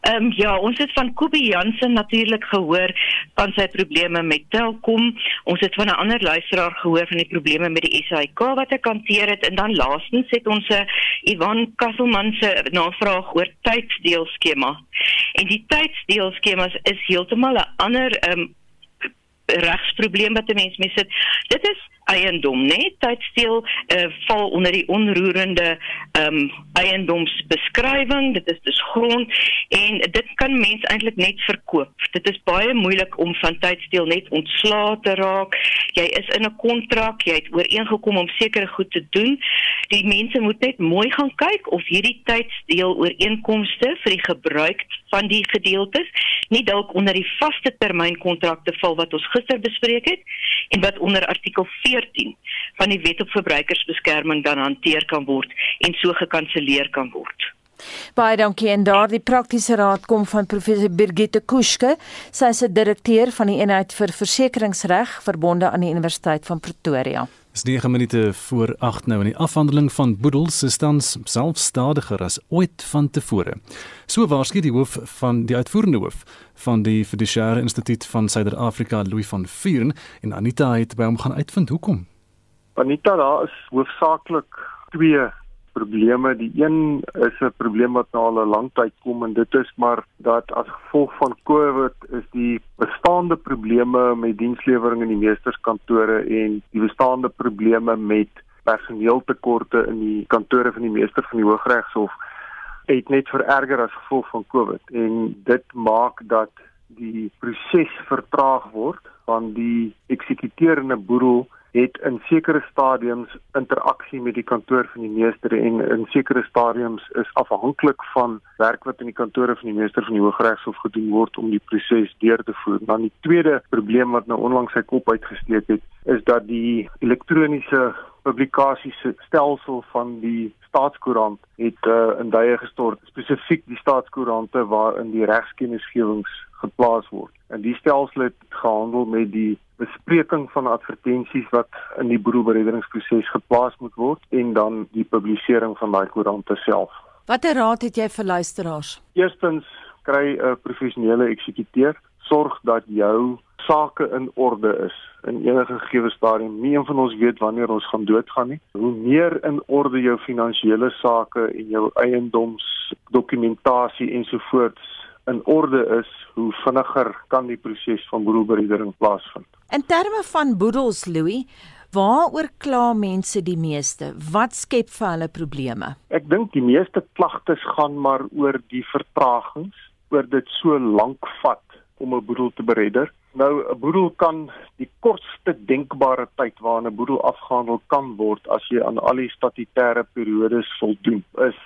Ehm um, ja, ons het van Kobie Jansen natuurlik gehoor van sy probleme met Telkom. Ons het van 'n ander luisteraar gehoor van die probleme met die SAIK wat ek hanteer het en dan laastens het ons 'n Ivan Kasselman se navraag oor tydsdeelskema. En die tydsdeelskemas is heeltemal 'n ander ehm um, regsprobleem wat 'n mens mee sit. Dit is eiendom, né? Tydsteel uh, val onder die onroerende ehm um, eiendomsbeskrywing. Dit is dus grond en dit kan mens eintlik net verkoop. Dit is baie moeilik om van tydsteel net ontslae te raak. Jy is in 'n kontrak, jy het ooreengekom om sekere goed te doen. Die mense moet net mooi gaan kyk of hierdie tydsteel ooreenkomste vir die gebruik van die gedeeltes nie dalk onder die vaste termyn kontrakte val wat ons gister bespreek het en wat onder artikel 14 van die Wet op Verbruikersbeskerming dan hanteer kan word en so gekanselleer kan word. Baie dankie en daardie praktiese raad kom van professor Birgitte Kuske. Sy is 'n direkteur van die eenheid vir versekeringsreg verbonde aan die Universiteit van Pretoria. Dis 9 minute voor 8 nou in die afhandeling van Boedels is tans selfstadiger as ooit van tevore. So waarskynlik die hoof van die uitvoerende hoof van die Fiduciaire Instituut van Suider-Afrika Louis van Vuren en Anita het by hom gaan uitvind hoekom. Anita, daar is hoofsaaklik twee probleme. Die een is 'n probleem wat nou al 'n lang tyd kom en dit is maar dat as gevolg van COVID is die bestaande probleme met dienslewering in die meesterskantore en die bestaande probleme met personeeltekorte in die kantore van die meester van die Hooggeregshof het net vererger as gevolg van COVID en dit maak dat die proses vertraag word van die eksekuteurende boedel het in sekere stadiums interaksie met die kantoor van die meester en in sekere stadiums is afhanklik van werk wat in die kantore van die meester van die Hooggeregshof gedoen word om die proses deur te voer. Dan die tweede probleem wat nou onlangs sy kop uitgesteek het, is dat die elektroniese publikasiestelsel van die staatskoerant het uh, in duie gestort, spesifiek die staatskoerante waarin die regskennisgewings geplaas word. En die stelsel het gehandel met die bespreking van advertensies wat in die boedelbereddingsproses geplaas moet word en dan die publisering van daai koerante self. Watter raad het jy vir luisteraars? Eerstens kry 'n professionele eksekuteur sorg dat jou sake in orde is in enige gegee stadium. Nie een van ons weet wanneer ons gaan doodgaan nie. Hoe meer in orde jou finansiële sake en jou eiendomsdokumentasie ensovoorts in orde is, hoe vinniger kan die proses van boedelberedering plaasvind. In terme van boedels, Louis, waaroor kla mense die meeste? Wat skep vir hulle probleme? Ek dink die meeste klagtes gaan maar oor die vertragings, oor dit so lank vat om 'n boedel te beredder. Nou 'n boedel kan die kortste denkbare tyd waarin 'n boedel afgehandel kan word as jy aan al die statutêre periodes voldoen, is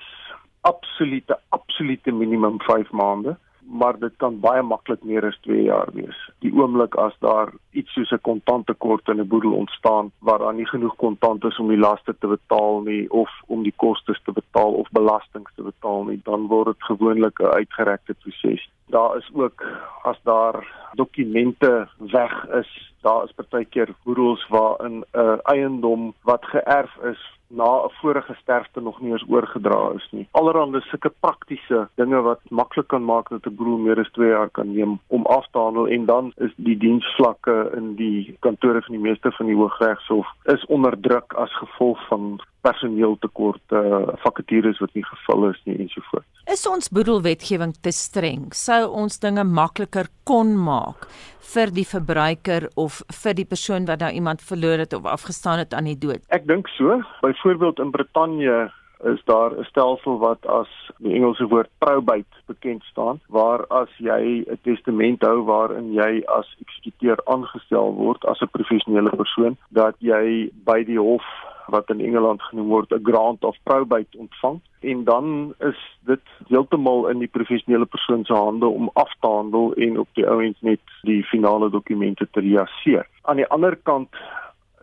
absolute absolute minimum 5 maande maar dit kan baie maklik meer as 2 jaar wees. Die oomblik as daar iets soos 'n kontanttekort in 'n boedel ontstaan waar daar nie genoeg kontant is om die laste te betaal nie of om die kostes te betaal of belastings te betaal nie, dan word dit gewoonlik 'n uitgerekte proses. Daar is ook as daar dokumente weg is, daar is partykeer boedels waarin 'n uh, eiendom wat geërf is na 'n vorige sterfte nog nie eens oorgedra is nie. Allerhande sulke praktiese dinge wat maklik kan maak dat 'n broer meer as 2 jaar kan neem om af te handel en dan is die diensvlakke in die kantore van die meester van die Hooggeregshof is onder druk as gevolg van personeeltekorte, uh, vakatures wat nie gevul is nie ensovoorts. Is ons boedelwetgewing te streng? Sou ons dinge makliker kon maak vir die verbruiker of vir die persoon wat nou iemand verloor het of afgestaan het aan die dood? Ek dink so. Byvoorbeeld in Brittanje is daar 'n stelsel wat as die Engelse woord probate bekend staan waar as jy 'n testament hou waarin jy as eksekuteur aangestel word as 'n professionele persoon dat jy by die hof wat in Engeland genoem word 'n grant of probate ontvang en dan is dit heeltemal in die professionele persoon se hande om af te handel en op die ouens net die finale dokumente te reaseer. Aan die ander kant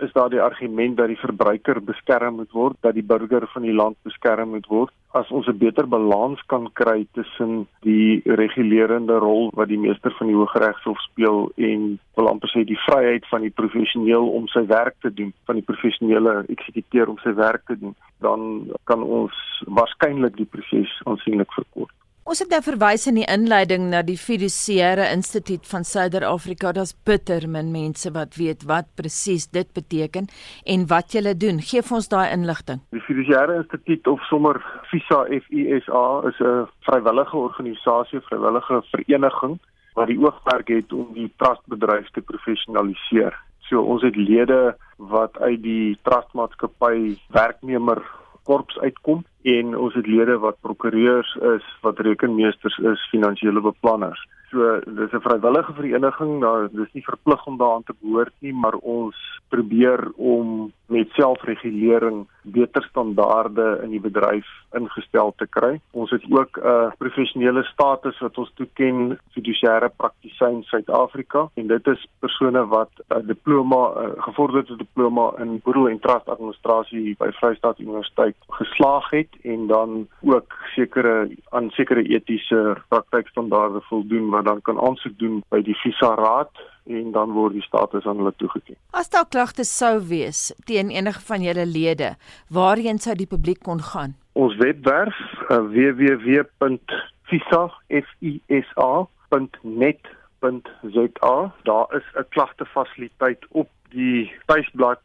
is daar die argument dat die verbruiker beskerm moet word, dat die burger van die land beskerm moet word. As ons 'n beter balans kan kry tussen die regulerende rol wat die meester van die Hooggeregshof speel en wil amper sê die vryheid van die professioneel om sy werk te doen, van die professionele eksekuteur om sy werk te doen, dan kan ons waarskynlik die proses aansienlik verkort. Ons het nou verwys in die inleiding na die Fiduciêre Instituut van Suider-Afrika. Daar's bitter min mense wat weet wat presies dit beteken en wat julle doen. Geef ons daai inligting. Die Fiduciêre Instituut of sommer FISA FISA is 'n vrywillige organisasie, vrywillige vereniging wat die oogmerk het om die trustbedryf te professionaliseer. So ons het lede wat uit die trustmaatskappy werknemer korps uitkom en ons het lede wat prokureurs is, wat rekenmeesters is, finansiële beplanners. So dis 'n vrywillige vereniging, nou dis nie verplig om daaraan te behoort nie, maar ons probeer om met selfregulering beter standaarde in die bedryf ingestel te kry. Ons het ook 'n uh, professionele status wat ons toeken fiduciêre praktisyn Suid-Afrika en dit is persone wat 'n uh, diploma, 'n uh, gevorderde diploma in boedel en trust administrasie by Vryheid Universiteit geslaag het en dan ook sekere aan sekere etiese praktykstandaarde voldoen wat dan kan aansoek doen by die FISA Raad en dan word die status aan hulle toegeken. As daar klagtes sou wees teen enige van julle lede, waarheen sou die publiek kon gaan? Ons webwerf uh, www.fisa.net.za. Daar is 'n klagtefasiliteit op die tuisblad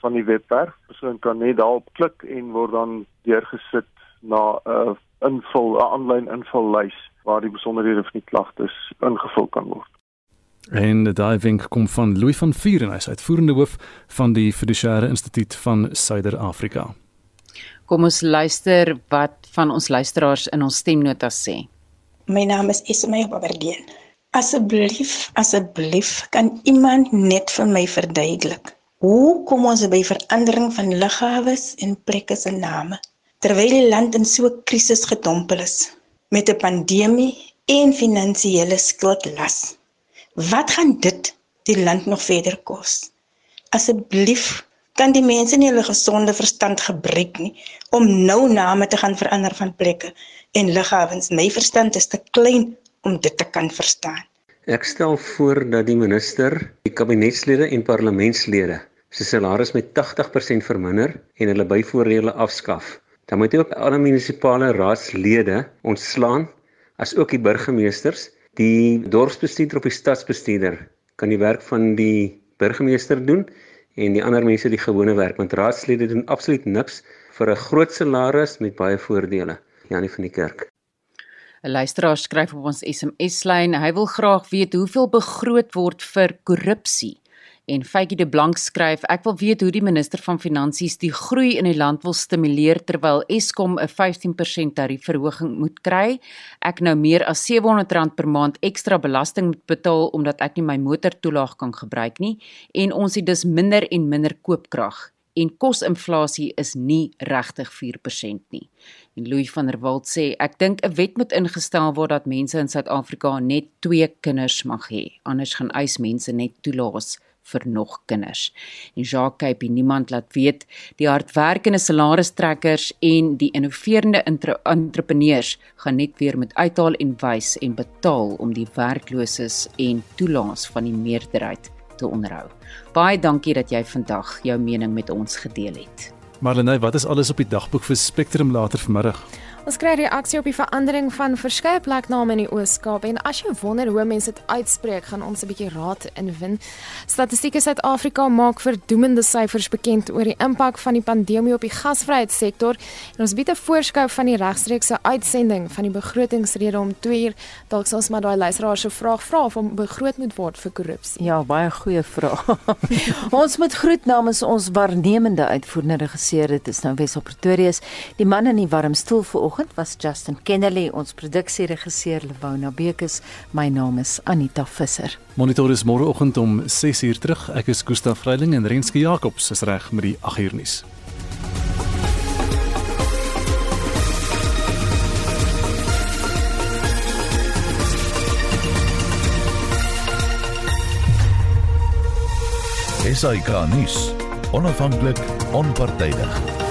van die webwerf. Persoon kan net daarop klik en word dan deurgesit na 'n uh, invul 'n aanlyn invullys waar die besonderhede van die klagtes ingevul kan word. En die diving kom van Louis van Vuren, hy is uitvoerende hoof van die Fiduciare Instituut van Suider-Afrika. Kom ons luister wat van ons luisteraars in ons stemnotas sê. My naam is Ismail Babardien. Asseblief, asseblief kan iemand net vir my verduidelik hoe kom ons by verandering van liggawes en plekke se name terwyl die land in so 'n krisis gedompel is met 'n pandemie en finansiële skuldlas? Wat gaan dit die land nog verder kos? Asseblief, kan die mense nie hulle gesonde verstand gebruik nie om nou name te gaan verander van plekke en liggawens. My verstand is te klein om dit te kan verstaan. Ek stel voor dat die minister, die kabinetslede en parlementslede se salaris met 80% verminder en hulle byvoordele afskaf. Dan moet ook alle munisipale raadslede ontslaan, as ook die burgemeesters Die dorpsbestuurder of die stadsbestuurder kan die werk van die burgemeester doen en die ander mense die gewone werk want raadslede doen absoluut niks vir 'n groot salaris met baie voordele. Janie van die kerk. 'n Luisteraar skryf op ons SMS-lyn, hy wil graag weet hoeveel begroot word vir korrupsie en Faitjie de Blank skryf ek wil weet hoe die minister van finansies die groei in die land wil stimuleer terwyl Eskom 'n 15% tariefverhoging moet kry ek nou meer as R700 per maand ekstra belasting moet betaal omdat ek nie my motortoelaag kan gebruik nie en ons het dus minder en minder koopkrag en kosinflasie is nie regtig 4% nie. En Louis van der Walt sê ek dink 'n wet moet ingestel word dat mense in Suid-Afrika net 2 kinders mag hê. Anders gaan eis mense net toelaas vir nog kinders. En Jacques Cape niemand laat weet die hardwerkende salaristrekkers en die innoverende entrepreneurs gaan net weer met uithaal en wys en betaal om die werklooses en toelaas van die meerderheid te onderhou. Baie dankie dat jy vandag jou mening met ons gedeel het. Marlene, wat is alles op die dagboek vir Spectrum later vanmiddag? Ons kry reaksie op die verandering van verskeie plekname in die Oos-Kaap en as jy wonder hoe mense dit uitspreek, gaan ons 'n bietjie raad inwin. Statistiek Suid-Afrika maak verdoemende syfers bekend oor die impak van die pandemie op die gasvryheidssektor en ons bied 'n voorskou van die regstreekse uitsending van die begrotingsrede om 2 uur. Dalk sal ons maar daai luisteraar se vraag vra of hom begroot moet word vir korrupsie. Ja, baie goeie vraag. ons moet groet namens ons waarnemende uitvoerende regisseur, dit is nou Wessel Pretorius, die man in die warm stoel vir vanoggend was Justin Kennedy, ons produksieregisseur Lewona Bekes. My naam is Anita Visser. Monitor is môreoggend om 6uur terug. Ek is Gustaf Vreiling en Renske Jacobs is reg met die 8uur nuus. SAK nuus. Onafhanklik, onpartydig.